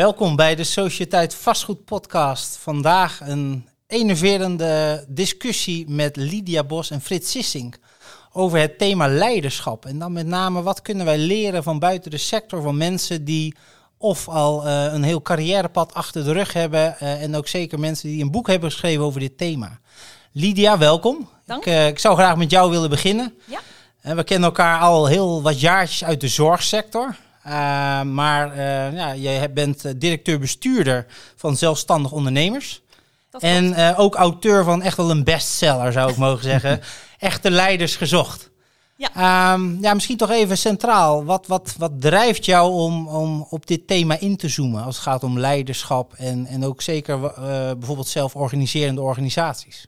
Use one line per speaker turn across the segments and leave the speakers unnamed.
Welkom bij de Sociëteit Vastgoed Podcast. Vandaag een enerverende discussie met Lydia Bos en Frits Sissing over het thema leiderschap. En dan met name wat kunnen wij leren van buiten de sector van mensen die of al uh, een heel carrièrepad achter de rug hebben uh, en ook zeker mensen die een boek hebben geschreven over dit thema. Lydia, welkom.
Dank.
Ik, uh, ik zou graag met jou willen beginnen.
Ja.
we kennen elkaar al heel wat jaartjes uit de zorgsector. Uh, maar uh, ja, jij bent directeur-bestuurder van zelfstandig ondernemers. En uh, ook auteur van echt wel een bestseller, zou ik mogen zeggen. Echte leiders gezocht.
Ja.
Um, ja, misschien toch even centraal. Wat, wat, wat drijft jou om, om op dit thema in te zoomen als het gaat om leiderschap en, en ook zeker bijvoorbeeld zelforganiserende organisaties?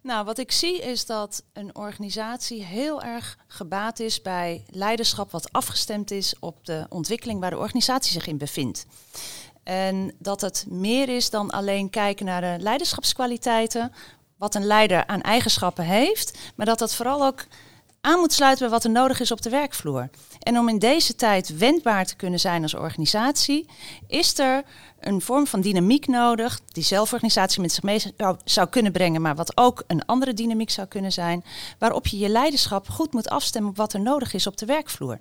Nou, wat ik zie is dat een organisatie heel erg gebaat is bij leiderschap wat afgestemd is op de ontwikkeling waar de organisatie zich in bevindt. En dat het meer is dan alleen kijken naar de leiderschapskwaliteiten, wat een leider aan eigenschappen heeft, maar dat dat vooral ook aan moet sluiten bij wat er nodig is op de werkvloer. En om in deze tijd wendbaar te kunnen zijn als organisatie, is er een vorm van dynamiek nodig die zelforganisatie met zich mee zou, kunnen brengen, maar wat ook een andere dynamiek zou kunnen zijn, waarop je je leiderschap goed moet afstemmen op wat er nodig is op de werkvloer.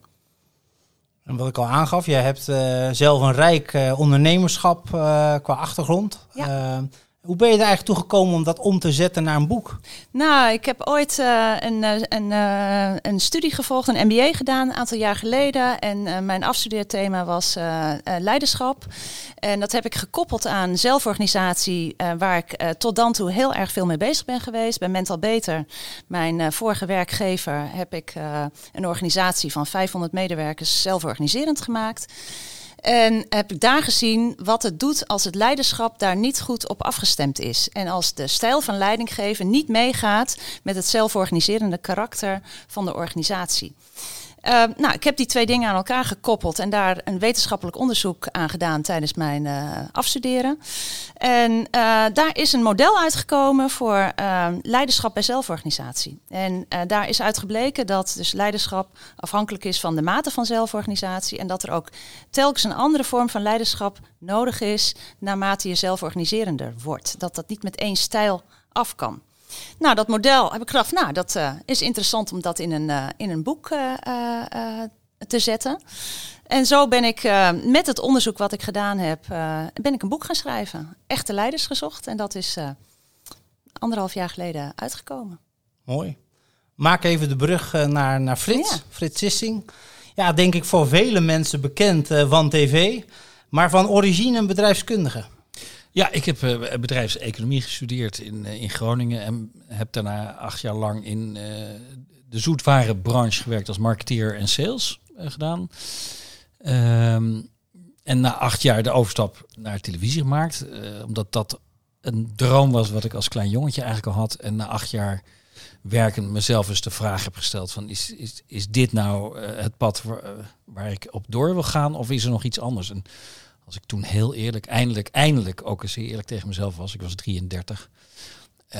En wat ik al aangaf, jij hebt uh, zelf een rijk uh, ondernemerschap uh, qua achtergrond.
Ja.
Hoe ben je er eigenlijk toe gekomen om dat om te zetten naar een boek?
Nou, ik heb ooit uh, een, een, uh, een studie gevolgd, een MBA gedaan, een aantal jaar geleden. En mijn afstudeerthema was leiderschap. En dat heb ik gekoppeld aan zelforganisatie, waar ik tot dan toe heel erg veel mee bezig ben geweest. Bij Mental Beter, mijn vorige werkgever, heb ik een organisatie van 500 medewerkers zelforganiserend gemaakt. En heb ik daar gezien wat het doet als het leiderschap daar niet goed op afgestemd is. En als de stijl van leidinggeven niet meegaat met het zelforganiserende karakter van de organisatie. Uh, nou, ik heb die twee dingen aan elkaar gekoppeld en daar een wetenschappelijk onderzoek aan gedaan tijdens mijn uh, afstuderen. En uh, daar is een model uitgekomen voor leiderschap bij zelforganisatie. En daar is uitgebleken dat dus leiderschap afhankelijk is van de mate van zelforganisatie en dat er ook telkens een andere vorm van leiderschap nodig is naarmate je zelforganiserender wordt. Dat dat niet met één stijl af kan. Nou, dat model heb ik gedacht, nou, dat uh, is interessant om dat in een, uh, in een boek uh, te zetten. En zo ben ik met het onderzoek wat ik gedaan heb, ben ik een boek gaan schrijven. Echte leiders gezocht. En dat is anderhalf jaar geleden uitgekomen.
Mooi. Maak even de brug naar, naar Frits.
Ja.
Frits Sissing. Ja, denk ik voor vele mensen bekend van tv. Maar van origine een bedrijfskundige.
Ja, ik heb uh, bedrijfseconomie gestudeerd in, uh, in Groningen en heb daarna acht jaar lang in uh, de zoetwarenbranche gewerkt als marketeer en sales gedaan. Um, en na acht jaar de overstap naar televisie gemaakt, omdat dat een droom was wat ik als klein jongetje eigenlijk al had. En na acht jaar werken mezelf eens de vraag heb gesteld van is, is, is dit nou het pad waar, ik op door wil gaan of is er nog iets anders? Als ik toen heel eerlijk, eindelijk, eindelijk ook eens eerlijk tegen mezelf was, ik was 33, uh,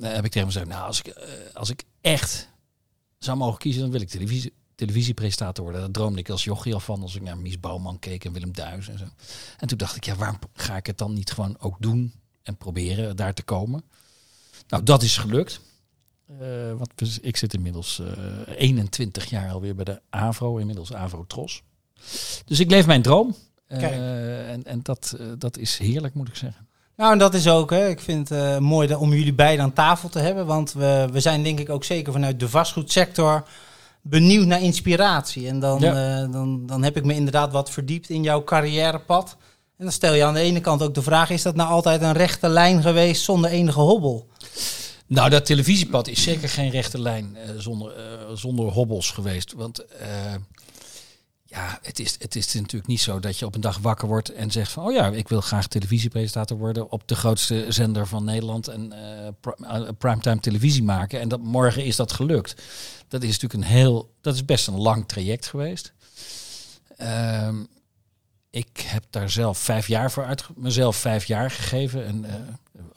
heb ik tegen mezelf, nou, als ik, uh, als ik echt zou mogen kiezen, dan wil ik televisie, televisiepresentator worden. Dat droomde ik als jochie al van, als ik naar Mies Bouwman keek en Willem Duis en zo. En toen dacht ik, ja, waarom ga ik het dan niet gewoon ook doen en proberen daar te komen? Nou, dat is gelukt. Uh, want ik zit inmiddels 21 jaar alweer bij de AVRO, inmiddels AVRO Tros. Dus ik leef mijn droom. Uh, en en dat, uh, dat is heerlijk, moet ik zeggen.
Nou, en dat is ook, hè, ik vind het uh, mooi om jullie beiden aan tafel te hebben. Want we, we zijn denk ik ook zeker vanuit de vastgoedsector benieuwd naar inspiratie. En dan, ja. dan, dan heb ik me inderdaad wat verdiept in jouw carrièrepad. En dan stel je aan de ene kant ook de vraag, is dat nou altijd een rechte lijn geweest zonder enige hobbel?
Nou, dat televisiepad is zeker geen rechte lijn zonder, zonder hobbels geweest. Want ja, het is, het is natuurlijk niet zo dat je op een dag wakker wordt en zegt van, oh ja, ik wil graag televisiepresentator worden op de grootste zender van Nederland en uh, primetime televisie maken. En dat morgen is dat gelukt. Dat is natuurlijk een heel, dat is best een lang traject geweest. Uh, ik heb daar zelf vijf jaar voor uit, mezelf vijf jaar gegeven en uh,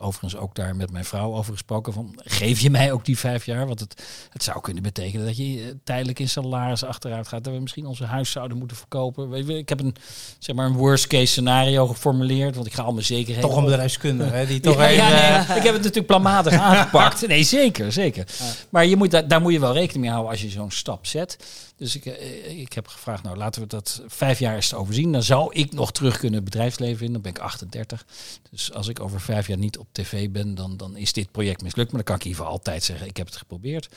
overigens ook daar met mijn vrouw over gesproken. Van, geef je mij ook die vijf jaar? Want het, het zou kunnen betekenen dat je eh, tijdelijk in salaris achteruit gaat. Dat we misschien onze huis zouden moeten verkopen. Ik heb een, zeg maar een worst case scenario geformuleerd. Want ik ga al mijn zekerheden...
Toch een bedrijfskundige, hè? Die toch
ja,
even,
ja,
eh,
nee, ik heb het natuurlijk planmatig aangepakt. Nee, zeker, zeker. Maar je moet, daar, daar moet je wel rekening mee houden als je zo'n stap zet. Dus ik, eh, ik heb gevraagd, nou laten we dat vijf jaar eens te overzien. Dan zou ik nog terug kunnen het bedrijfsleven in. Dan ben ik 38. Dus als ik over vijf jaar niet op tv ben, dan, dan is dit project mislukt. Maar dan kan ik hiervoor altijd zeggen, ik heb het geprobeerd.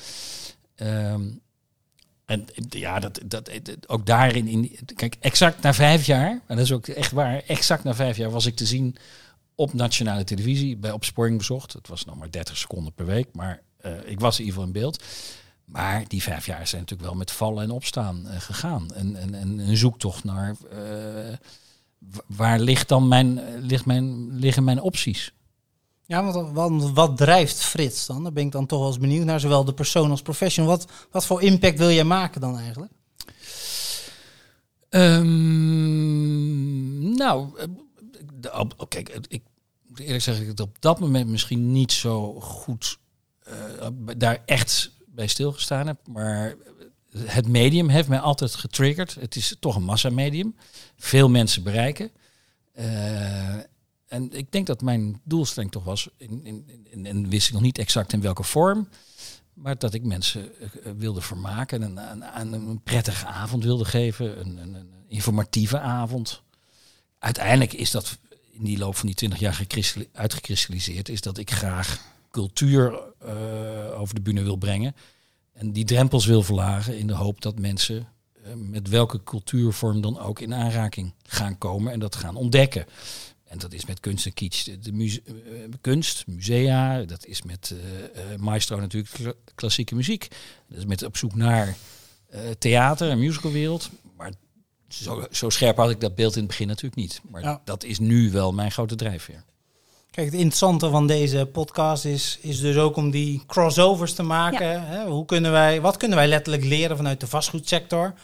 Ehm, en ja, dat, dat, ook daarin, in, kijk, exact na vijf jaar, en dat is ook echt waar, exact na vijf jaar was ik te zien op nationale televisie bij Opsporing Bezocht. Het was nog maar 30 seconden per week, maar uh, ik was in ieder geval in beeld. Maar die vijf jaar zijn natuurlijk wel met vallen en opstaan uh, gegaan. En, en, en een zoektocht naar uh, waar ligt dan mijn, ligt mijn, liggen mijn opties?
Ja, want, wat drijft Frits dan? Daar ben ik dan toch wel benieuwd naar, zowel de persoon als professional. Wat, wat voor impact wil jij maken dan eigenlijk?
Um, nou, kijk, ik moet eerlijk zeggen dat ik op dat moment misschien niet zo goed uh, daar echt bij stilgestaan heb. Maar het medium heeft mij altijd getriggerd. Het is toch een massamedium. Veel mensen bereiken. Uh, en ik denk dat mijn doelstelling toch was, in, en wist ik nog niet exact in welke vorm, maar dat ik mensen uh, wilde vermaken en een, een, een, prettige avond wilde geven, een, een, informatieve avond. Uiteindelijk is dat in die loop van die twintig jaar uitgekristalliseerd, is dat ik graag cultuur uh, over de bühne wil brengen. En die drempels wil verlagen in de hoop dat mensen met welke cultuurvorm dan ook in aanraking gaan komen en dat gaan ontdekken. En dat is met kunst en kitsch de, muse uh, kunst, musea. Dat is met maestro natuurlijk klassieke muziek. Dat is met op zoek naar theater en musicalwereld. Maar zo, zo, scherp had ik dat beeld in het begin natuurlijk niet. Maar ja. dat is nu wel mijn grote drijfveer.
Kijk, het interessante van deze podcast is, is dus ook om die crossovers te maken. Ja. Hè? Hoe kunnen wij, wat kunnen wij letterlijk leren vanuit de vastgoedsector?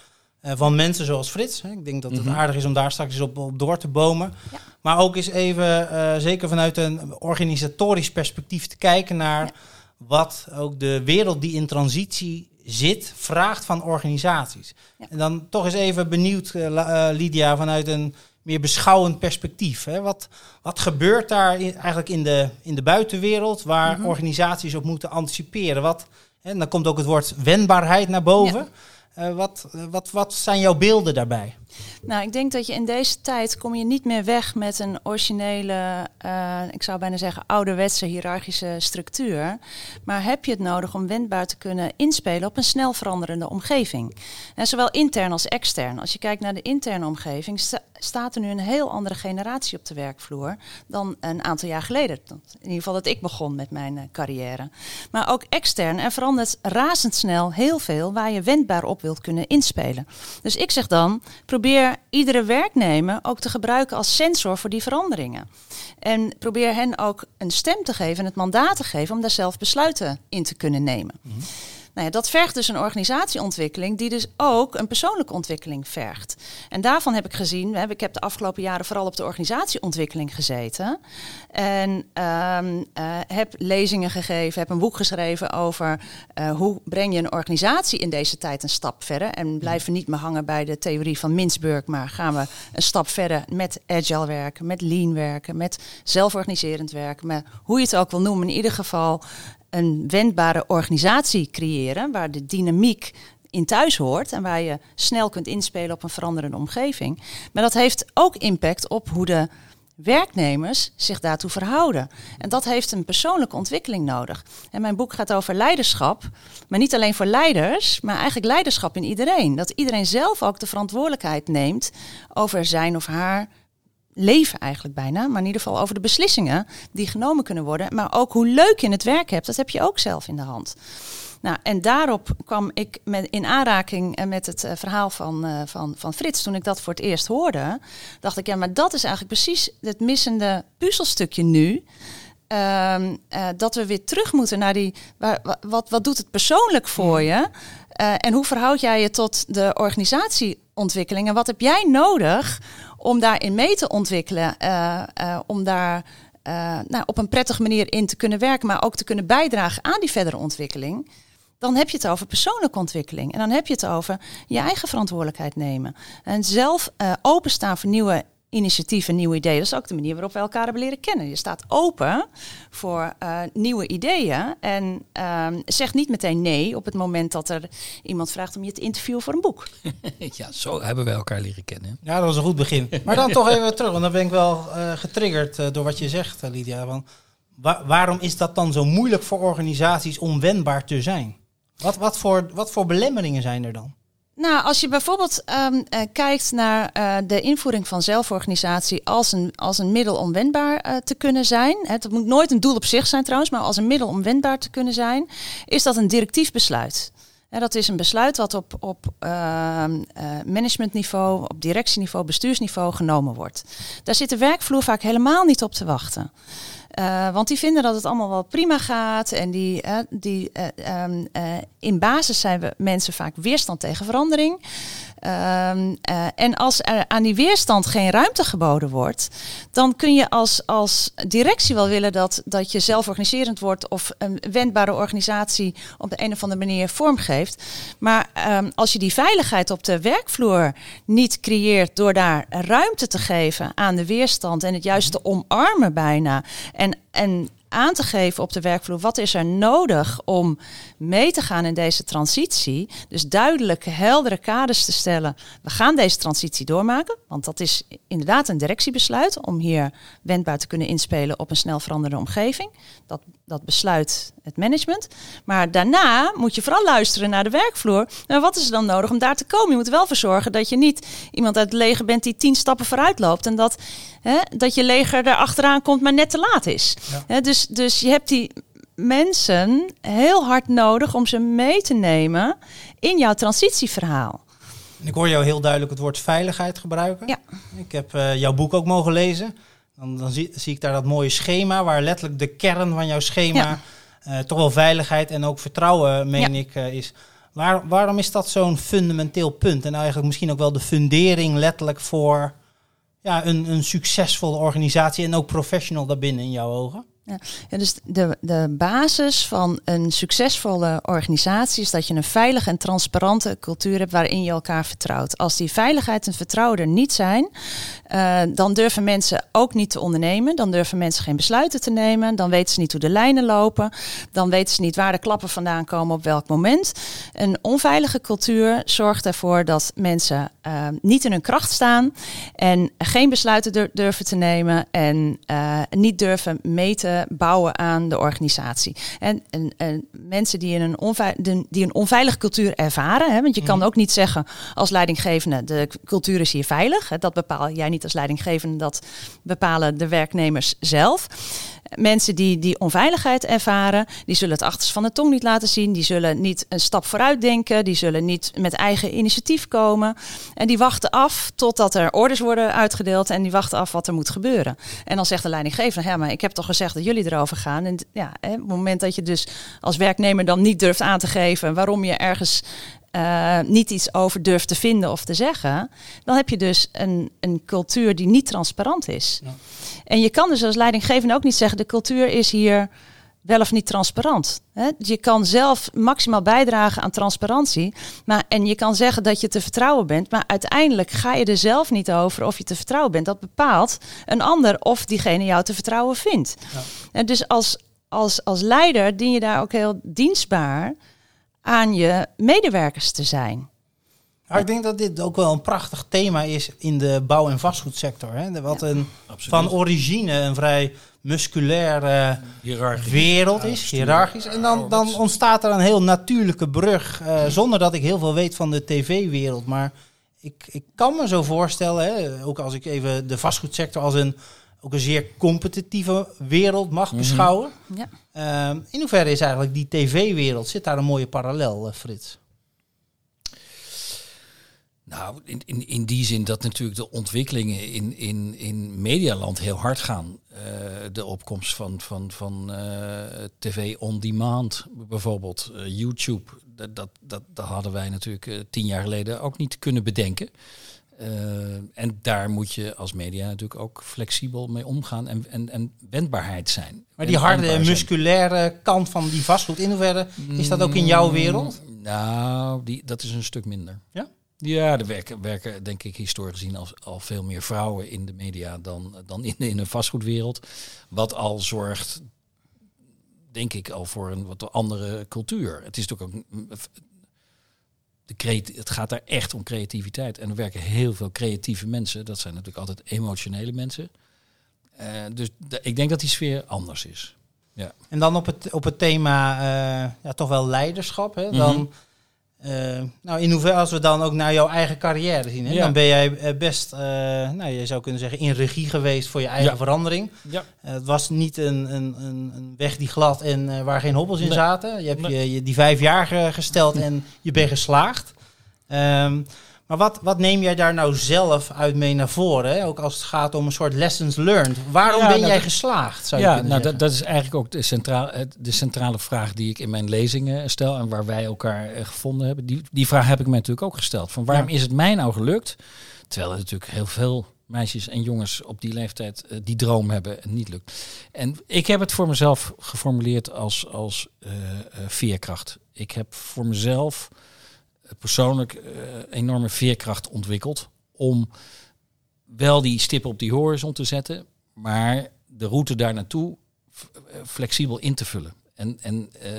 Uh, van mensen zoals Frits. Hè? Ik denk dat het mm -hmm. aardig is om daar straks op, op door te bomen. Ja. Maar ook eens even, uh, zeker vanuit een organisatorisch perspectief, te kijken naar ja. wat ook de wereld die in transitie zit, vraagt van organisaties. En dan toch eens even benieuwd, uh, Lydia, vanuit een meer beschouwend perspectief. Hè? Wat, wat gebeurt daar in, eigenlijk in de, in de buitenwereld waar mm -hmm. organisaties op moeten anticiperen? Wat, hè, dan komt ook het woord wendbaarheid naar boven. Uh, wat, wat, wat zijn jouw beelden daarbij?
Nou, ik denk dat je in deze tijd kom je niet meer weg met een originele, uh, ik zou bijna zeggen, ouderwetse hiërarchische structuur. Maar heb je het nodig om wendbaar te kunnen inspelen op een snel veranderende omgeving? En zowel intern als extern. Als je kijkt naar de interne omgeving, staat er nu een heel andere generatie op de werkvloer dan een aantal jaar geleden. In ieder geval dat ik begon met mijn uh, carrière. Maar ook extern, er verandert razendsnel heel veel waar je wendbaar op wilt kunnen inspelen. Dus ik zeg dan, probeer iedere werknemer ook te gebruiken als sensor voor die veranderingen. En probeer hen ook een stem te geven en het mandaat te geven om daar zelf besluiten in te kunnen nemen. -hmm. Nou ja, dat vergt dus een organisatieontwikkeling die dus ook een persoonlijke ontwikkeling vergt. En daarvan heb ik gezien, ik heb de afgelopen jaren vooral op de organisatieontwikkeling gezeten. En um, uh, heb lezingen gegeven, heb een boek geschreven over uh, hoe breng je een organisatie in deze tijd een stap verder. En blijven niet meer hangen bij de theorie van Mintzburg, maar gaan we een stap verder met agile werken, met lean werken, met zelforganiserend werken. Maar hoe je het ook wil noemen, in ieder geval een wendbare organisatie creëren waar de dynamiek in thuis hoort en waar je snel kunt inspelen op een veranderende omgeving. Maar dat heeft ook impact op hoe de werknemers zich daartoe verhouden. En dat heeft een persoonlijke ontwikkeling nodig. En mijn boek gaat over leiderschap, maar niet alleen voor leiders, maar eigenlijk leiderschap in iedereen. Dat iedereen zelf ook de verantwoordelijkheid neemt over zijn of haar leven eigenlijk bijna, maar in ieder geval over de beslissingen die genomen kunnen worden. Maar ook hoe leuk je het werk hebt, dat heb je ook zelf in de hand. Nou, en daarop kwam ik met, in aanraking met het uh, verhaal van, uh, van, van Frits. Toen ik dat voor het eerst hoorde, dacht ik, ja, maar dat is eigenlijk precies het missende puzzelstukje nu. Uh, dat we weer terug moeten naar die. Waar, wat, wat doet het persoonlijk voor je? Uh, en hoe verhoud jij je tot de organisatieontwikkeling? En wat heb jij nodig om daarin mee te ontwikkelen? Uh, uh, om daar nou, op een prettige manier in te kunnen werken, maar ook te kunnen bijdragen aan die verdere ontwikkeling. Dan heb je het over persoonlijke ontwikkeling. En dan heb je het over je eigen verantwoordelijkheid nemen. En zelf openstaan voor nieuwe initiatieven, nieuwe ideeën. Dat is ook de manier waarop we elkaar hebben leren kennen. Je staat open voor uh, nieuwe ideeën en uh, zegt niet meteen nee op het moment dat er iemand vraagt om je te interviewen voor een boek.
ja, zo hebben we elkaar leren kennen.
Ja, dat was een goed begin. Maar dan toch even terug, want dan ben ik wel uh, getriggerd uh, door wat je zegt, Lydia. Van, wa waarom is dat dan zo moeilijk voor organisaties om wendbaar te zijn? Wat, wat, voor, wat voor belemmeringen zijn er dan?
Nou, als je bijvoorbeeld um, uh, kijkt naar uh, de invoering van zelforganisatie als een, als een middel om wendbaar uh, te kunnen zijn. Het moet nooit een doel op zich zijn trouwens, maar als een middel om wendbaar te kunnen zijn, is dat een directief besluit. Dat is een besluit wat op, op managementniveau, op directieniveau, bestuursniveau genomen wordt. Daar zit de werkvloer vaak helemaal niet op te wachten. Uh, want die vinden dat het allemaal wel prima gaat. En die, uh, die, uh, um, in basis zijn we mensen vaak weerstand tegen verandering. Uh, en als er aan die weerstand geen ruimte geboden wordt, dan kun je als, als directie wel willen dat, dat je zelforganiserend wordt of een wendbare organisatie op de een of andere manier vormgeeft. Maar um, als je die veiligheid op de werkvloer niet creëert door daar ruimte te geven aan de weerstand en het juist te omarmen bijna. En, en aan te geven op de werkvloer wat is er nodig om mee te gaan in deze transitie. Dus duidelijke, heldere kaders te stellen. We gaan deze transitie doormaken, want dat is inderdaad een directiebesluit om hier wendbaar te kunnen inspelen op een snel veranderende omgeving. Dat, dat besluit het management. Maar daarna moet je vooral luisteren naar de werkvloer. Nou, wat is er dan nodig om daar te komen? Je moet er wel voor zorgen dat je niet iemand uit het leger bent die tien stappen vooruit loopt en dat, hè, dat je leger er achteraan komt, maar net te laat is. Ja. Hè, dus, dus je hebt die mensen heel hard nodig om ze mee te nemen in jouw transitieverhaal.
Ik hoor jou heel duidelijk het woord veiligheid gebruiken.
Ja.
Ik heb uh, jouw boek ook mogen lezen. Dan, dan zie, zie, ik daar dat mooie schema, waar letterlijk de kern van jouw schema ja. Uh, toch wel veiligheid en ook vertrouwen, meen ja. ik, uh, is. Waar, waarom is dat zo'n fundamenteel punt? En eigenlijk misschien ook wel de fundering letterlijk voor ja, een, een succesvolle organisatie en ook professional daarbinnen in jouw ogen?
Ja. dus de, de basis van een succesvolle organisatie is dat je een veilige en transparante cultuur hebt waarin je elkaar vertrouwt. Als die veiligheid en vertrouwen er niet zijn, uh, dan durven mensen ook niet te ondernemen. Dan durven mensen geen besluiten te nemen. Dan weten ze niet hoe de lijnen lopen. Dan weten ze niet waar de klappen vandaan komen op welk moment. Een onveilige cultuur zorgt ervoor dat mensen uh, niet in hun kracht staan en geen besluiten durven te nemen en uh, niet durven meten bouwen aan de organisatie. En, en, en mensen die, in een onveilige, die een onveilige cultuur ervaren, hè, want je kan mm. ook niet zeggen als leidinggevende, de cultuur is hier veilig. Hè, dat bepaal jij niet als leidinggevende, dat bepalen de werknemers zelf. Mensen die die onveiligheid ervaren, die zullen het achterste van de tong niet laten zien. Die zullen niet een stap vooruit denken. Die zullen niet met eigen initiatief komen. En die wachten af totdat er orders worden uitgedeeld. En die wachten af wat er moet gebeuren. En dan zegt de leidinggevende, ja, maar ik heb toch gezegd dat jullie erover gaan. En ja, hè, op het moment dat je dus als werknemer dan niet durft aan te geven waarom je ergens uh, niet iets over durft te vinden of te zeggen, dan heb je dus een, een cultuur die niet transparant is. Ja. En je kan dus als leidinggevende ook niet zeggen, de cultuur is hier wel of niet transparant. Hè? Je kan zelf maximaal bijdragen aan transparantie. Maar, en je kan zeggen dat je te vertrouwen bent. Maar uiteindelijk ga je er zelf niet over of je te vertrouwen bent. Dat bepaalt een ander of diegene jou te vertrouwen vindt. Ja. En dus als, als, als leider dien je daar ook heel dienstbaar aan je medewerkers te zijn.
Ja, ik denk dat dit ook wel een prachtig thema is in de bouw- en vastgoedsector. Hè? Wat een, van origine een vrij musculaire wereld is, hiërarchisch. En dan, dan ontstaat er een heel natuurlijke brug, uh, zonder dat ik heel veel weet van de tv-wereld. Maar ik, ik kan me zo voorstellen, hè, ook als ik even de vastgoedsector als een, ook een zeer competitieve wereld mag mm -hmm. beschouwen. Ja. Uh, in hoeverre is eigenlijk die tv-wereld, zit daar een mooie parallel, uh, Frits?
Nou, in, in, in die zin dat natuurlijk de ontwikkelingen in, in, in medialand heel hard gaan. Uh, de opkomst van, van, van uh, tv on demand bijvoorbeeld, uh, YouTube, dat, dat, dat, dat hadden wij natuurlijk tien jaar geleden ook niet kunnen bedenken. Eh, en daar moet je als media natuurlijk ook flexibel mee omgaan en, en, en wendbaarheid zijn.
Maar die
En
harde,
zijn.
musculaire kant van die vastgoed, in hoeverre is dat ook in jouw wereld?
Mm, Nou, die, dat is een stuk minder.
Ja?
Ja, er werken, werken denk ik historisch gezien al, al veel meer vrouwen in de media dan, dan in, in de vastgoedwereld. Wat al zorgt, denk ik, al voor een wat andere cultuur. Het is natuurlijk ook... De het gaat daar echt om creativiteit. En er werken heel veel creatieve mensen. Dat zijn natuurlijk altijd emotionele mensen. Eh, dus de- ik denk dat die sfeer anders is.
En dan op het, op het thema eh, ja, toch wel leiderschap. Hè? Dan,
Mhm.
Eh, nou, in hoeverre als we dan ook naar jouw eigen carrière zien. Hè?
Ja.
Dan ben jij eh, best, eh, nou, je zou kunnen zeggen, in regie geweest voor je eigen
Ja.
verandering.
Ja.
Het was niet een, een, een, weg die glad en waar geen hobbels in
Nee.
zaten. Je hebt
Nee.
je, je die vijf jaar ge- gesteld en je bent geslaagd. Ehm, maar wat, wat neem jij daar nou zelf uit mee naar voren? Hè? Ook als het gaat om een soort lessons learned. Waarom
Ja,
ben
nou,
jij geslaagd? Zou
ja, nou, dat, dat is eigenlijk ook de centrale, het- de centrale vraag die ik in mijn lezingen stel en waar wij elkaar eh, gevonden hebben. Die, die vraag heb ik mij natuurlijk ook gesteld. Van waarom
Ja.
is het mij nou gelukt? Terwijl er natuurlijk heel veel meisjes en jongens op die leeftijd eh, die droom hebben en niet lukt. En ik heb het voor mezelf geformuleerd als, als eh, eh, veerkracht. Ik heb voor mezelf eh, persoonlijk eh, enorme veerkracht ontwikkeld om wel die stip op die horizon te zetten, maar de route daar naartoe eh, flexibel in te vullen. En, en eh,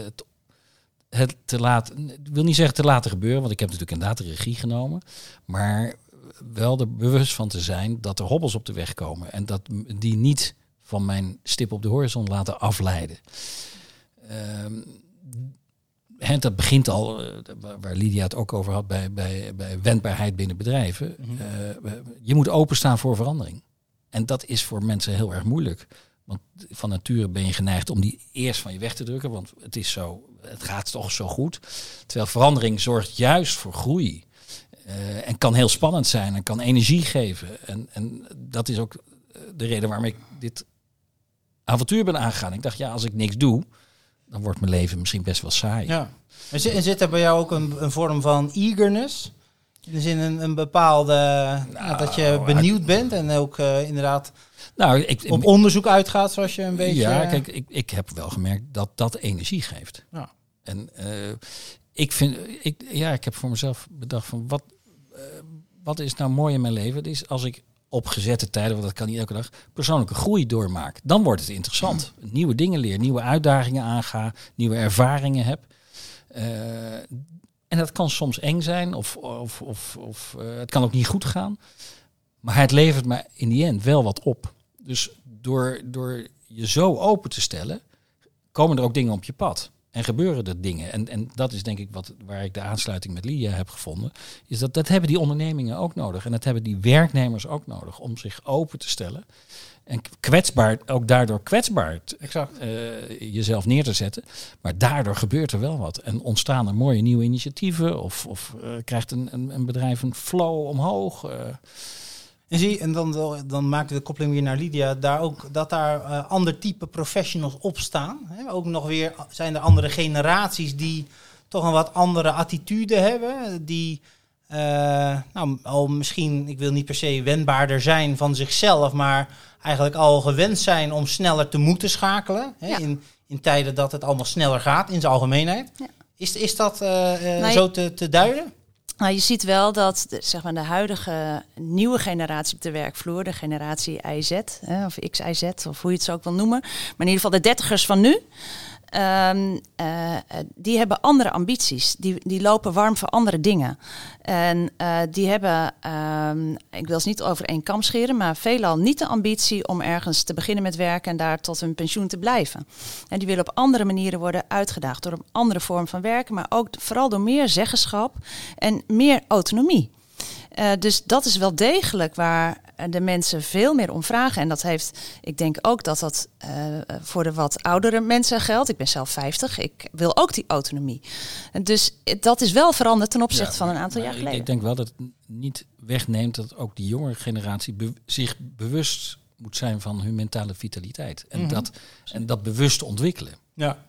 het, te laten, ik wil niet zeggen te laten gebeuren, want ik heb natuurlijk inderdaad de regie genomen, maar wel er bewust van te zijn dat er hobbels op de weg komen en dat die niet van mijn stip op de horizon laten afleiden. Ehm, dat begint al, eh, waar- Lydia het ook over had, bij, bij, bij wendbaarheid binnen bedrijven.
Mhm.
Eh, je moet openstaan voor verandering. En dat is voor mensen heel erg moeilijk. Want van nature ben je geneigd om die eerst van je weg te drukken. Want het is zo, het gaat toch zo goed. Terwijl verandering zorgt juist voor groei. Eh, en kan heel spannend zijn en kan energie geven. En, en dat is ook de reden waarom ik dit avontuur ben aangegaan. Ik dacht, ja, als ik niks doe, dan wordt mijn leven misschien best wel saai.
Ja. En zit, en zit er bij jou ook een, een vorm van eagerness? In de zin een, een bepaalde... ja, dat je
Nou,
benieuwd bent en ook eh, inderdaad
Nou, ik,
op onderzoek uitgaat zoals je een beetje...
Ja, kijk, ik, ik heb wel gemerkt dat dat energie geeft.
Ja.
En eh, ik vind, ik, ja, ik heb voor mezelf bedacht van wat, eh, wat is nou mooi in mijn leven? Het is als ik op gezette tijden, want dat kan niet elke dag, persoonlijke groei doormaak. Dan wordt het interessant. Nieuwe dingen leer, nieuwe uitdagingen aanga, nieuwe ervaringen heb. Eh, en dat kan soms eng zijn of, of, of, of eh, het kan ook niet goed gaan. Maar het levert me in die end wel wat op. Dus door, door je zo open te stellen, komen er ook dingen op je pad. En gebeuren er dingen. En, en dat is denk ik wat, waar ik de aansluiting met Lydia heb gevonden. Is dat, dat hebben die ondernemingen ook nodig. En dat hebben die werknemers ook nodig. Om zich open te stellen. En kwetsbaar, ook daardoor kwetsbaar
Exact.
eh, jezelf neer te zetten. Maar daardoor gebeurt er wel wat. En ontstaan er mooie nieuwe initiatieven. Of, of eh, krijgt een, een, een bedrijf een flow omhoog. eh.
En zie, en dan, dan maak ik de koppeling weer naar Lydia, daar ook, dat daar eh, ander type professionals op staan. Hè? Ook nog weer zijn er andere generaties die toch een wat andere attitude hebben. Die eh, nou, al misschien, ik wil niet per se wendbaarder zijn van zichzelf, maar eigenlijk al gewend zijn om sneller te moeten schakelen.
Ja.
In, in tijden dat het allemaal sneller gaat, in zijn algemeenheid.
Ja.
Is, is dat eh, eh, zo te, te duiden?
Nou, je ziet wel dat de, zeg maar, de huidige nieuwe generatie op de werkvloer, de generatie IZ, of XIZ, of hoe je het zo ook wil noemen, maar in ieder geval de dertigers van nu, ehm, eh, eh, die hebben andere ambities. Die, die lopen warm voor andere dingen. En eh, die hebben, ehm, ik wil ze niet over één kam scheren, maar veelal niet de ambitie om ergens te beginnen met werken en daar tot hun pensioen te blijven. En die willen op andere manieren worden uitgedaagd door een andere vorm van werken, maar ook vooral door meer zeggenschap en meer autonomie. Dus dat is wel degelijk waar de mensen veel meer om vragen. En dat heeft, ik denk ook dat dat eh, voor de wat oudere mensen geldt. Ik ben zelf 50, ik wil ook die autonomie. En dus eh, dat is wel veranderd ten opzichte
Ja,
van een aantal jaar geleden.
Ik denk wel dat het niet wegneemt dat ook die jongere generatie be- zich bewust moet zijn van hun mentale vitaliteit. En,
Mhm.
dat, en dat bewust ontwikkelen.
Ja.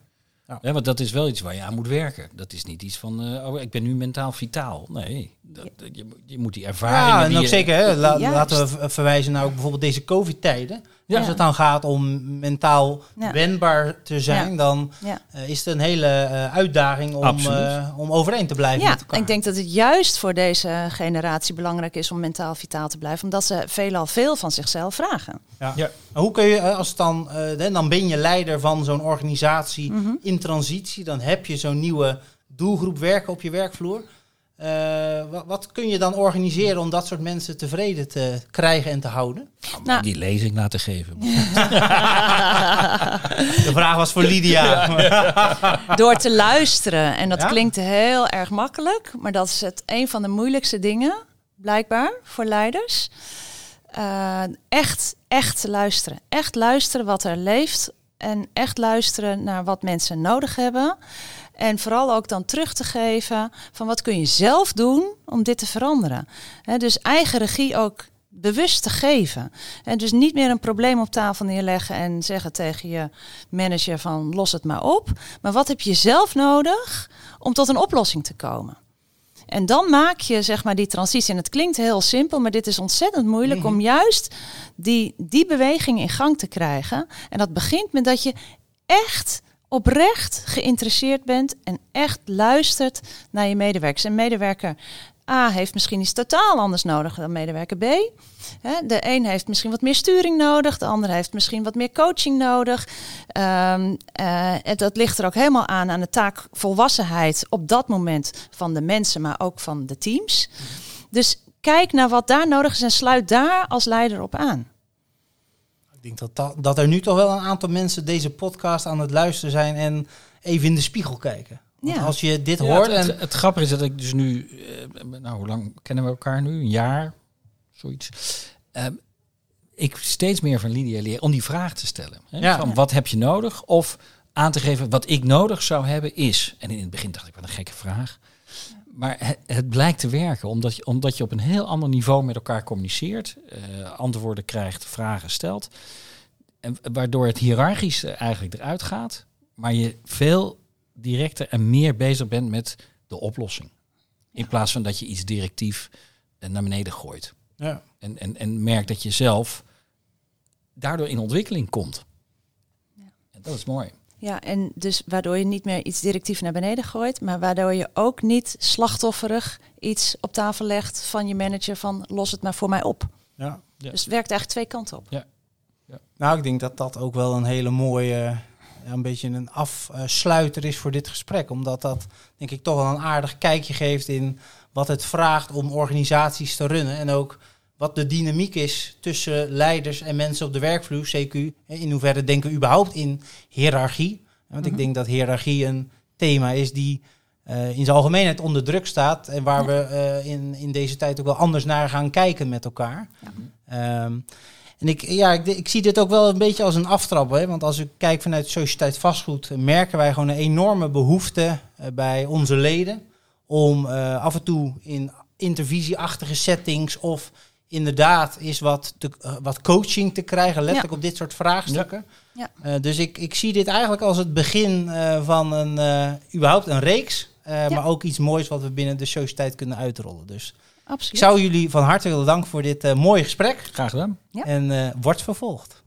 Ja.
Want dat is wel iets waar je aan moet werken. Dat is niet iets van, eh, oh, ik ben nu mentaal vitaal. Nee, dat, je, je moet die ervaringen...
Ja, en ook
je-
zeker, hè, la- laten we verwijzen naar ook bijvoorbeeld deze COVID-tijden.
Ja.
Als het dan gaat om mentaal
Ja.
wendbaar te zijn,
Ja.
dan
Ja.
eh, is het een hele eh, uitdaging om, eh, om overeen te blijven
Ja,
met elkaar.
ik denk dat het juist voor deze generatie belangrijk is om mentaal vitaal te blijven, omdat ze veelal veel van zichzelf vragen.
Ja. Hoe kun je, als het dan, eh, hè, dan ben je leider van zo'n organisatie
Mhm.
in transitie, dan heb je zo'n nieuwe doelgroep werken op je werkvloer. Eh, wat, wat kun je dan organiseren om dat soort mensen tevreden te krijgen en te houden?
Nou-
die lezing laten geven.
De vraag was voor Lydia.
Door te luisteren. En dat
Ja?
klinkt heel erg makkelijk, maar dat is het een van de moeilijkste dingen, blijkbaar, voor leiders. Eh, echt, echt te luisteren. Echt luisteren wat er leeft. En echt luisteren naar wat mensen nodig hebben. En vooral ook dan terug te geven van wat kun je zelf doen om dit te veranderen. Hè, dus eigen regie ook bewust te geven. En dus niet meer een probleem op tafel neerleggen en zeggen tegen je manager van los het maar op. Maar wat heb je zelf nodig om tot een oplossing te komen? En dan maak je zeg maar die transitie. En het klinkt heel simpel, maar dit is ontzettend moeilijk om juist die, die beweging in gang te krijgen. En dat begint met dat je echt oprecht geïnteresseerd bent en echt luistert naar je medewerkers. En medewerker A heeft misschien iets totaal anders nodig dan medewerker B. De een heeft misschien wat meer sturing nodig, de ander heeft misschien wat meer coaching nodig. Het- dat ligt er ook helemaal aan aan de taak volwassenheid op dat moment van de mensen, maar ook van de teams. Dus kijk naar wat daar nodig is en sluit daar als leider op aan.
Ik denk dat, dat er nu toch wel een aantal mensen deze podcast aan het luisteren zijn en even in de spiegel kijken. Want
Ja.
als je dit
Ja,
hoort
het,
en
het, het grappige is dat ik dus nu, eh, nou hoe lang kennen we elkaar nu? Een jaar, zoiets. Eh, ik steeds meer van Lydia leer om die vraag te stellen. Hè?
Ja.
Van wat heb je nodig? Of aan te geven wat ik nodig zou hebben is. En in het begin dacht ik, wat een gekke vraag. Maar het, het blijkt te werken, omdat je, omdat je op een heel ander niveau met elkaar communiceert, eh, antwoorden krijgt, vragen stelt. En waardoor het hiërarchisch eigenlijk eruit gaat, maar je veel directer en meer bezig bent met de oplossing. In plaats van dat je iets directief eh, naar beneden gooit.
ja.
En, en, en merkt dat je zelf daardoor in ontwikkeling komt. En dat is mooi.
Ja, en dus waardoor je niet meer iets directief naar beneden gooit, maar waardoor je ook niet slachtofferig iets op tafel legt van je manager van los het maar voor mij op.
Ja.
Ja.
Dus het werkt eigenlijk twee kanten op.
Nou, ik denk dat dat ook wel een hele mooie, ja, een beetje een afsluiter is voor dit gesprek. Omdat dat, denk ik, toch wel een aardig kijkje geeft in wat het vraagt om organisaties te runnen. En ook wat de dynamiek is tussen leiders en mensen op de werkvloer, CQ. In hoeverre denken we überhaupt in hiërarchie? Want ik denk dat hiërarchie een thema is die eh, in zijn algemeenheid onder druk staat. En waar we eh, in, in deze tijd ook wel anders naar gaan kijken met elkaar. Ehm, en ik, ja, ik, ik zie dit ook wel een beetje als een aftrap. Hè? Want als ik kijk vanuit Sociëteit Vastgoed, merken wij gewoon een enorme behoefte eh, bij onze leden. Om eh, af en toe in intervisieachtige settings of inderdaad is wat, te, eh, wat coaching te krijgen, letterlijk op dit soort vraagstukken.
Ja.
Dus ik, ik zie dit eigenlijk als het begin van een, überhaupt een reeks. Maar ook iets moois wat we binnen de sociëteit kunnen uitrollen. Dus ik
Absoluut.
zou jullie van harte willen danken voor dit eh, mooie gesprek.
Graag gedaan.
Ja.
En eh wordt vervolgd.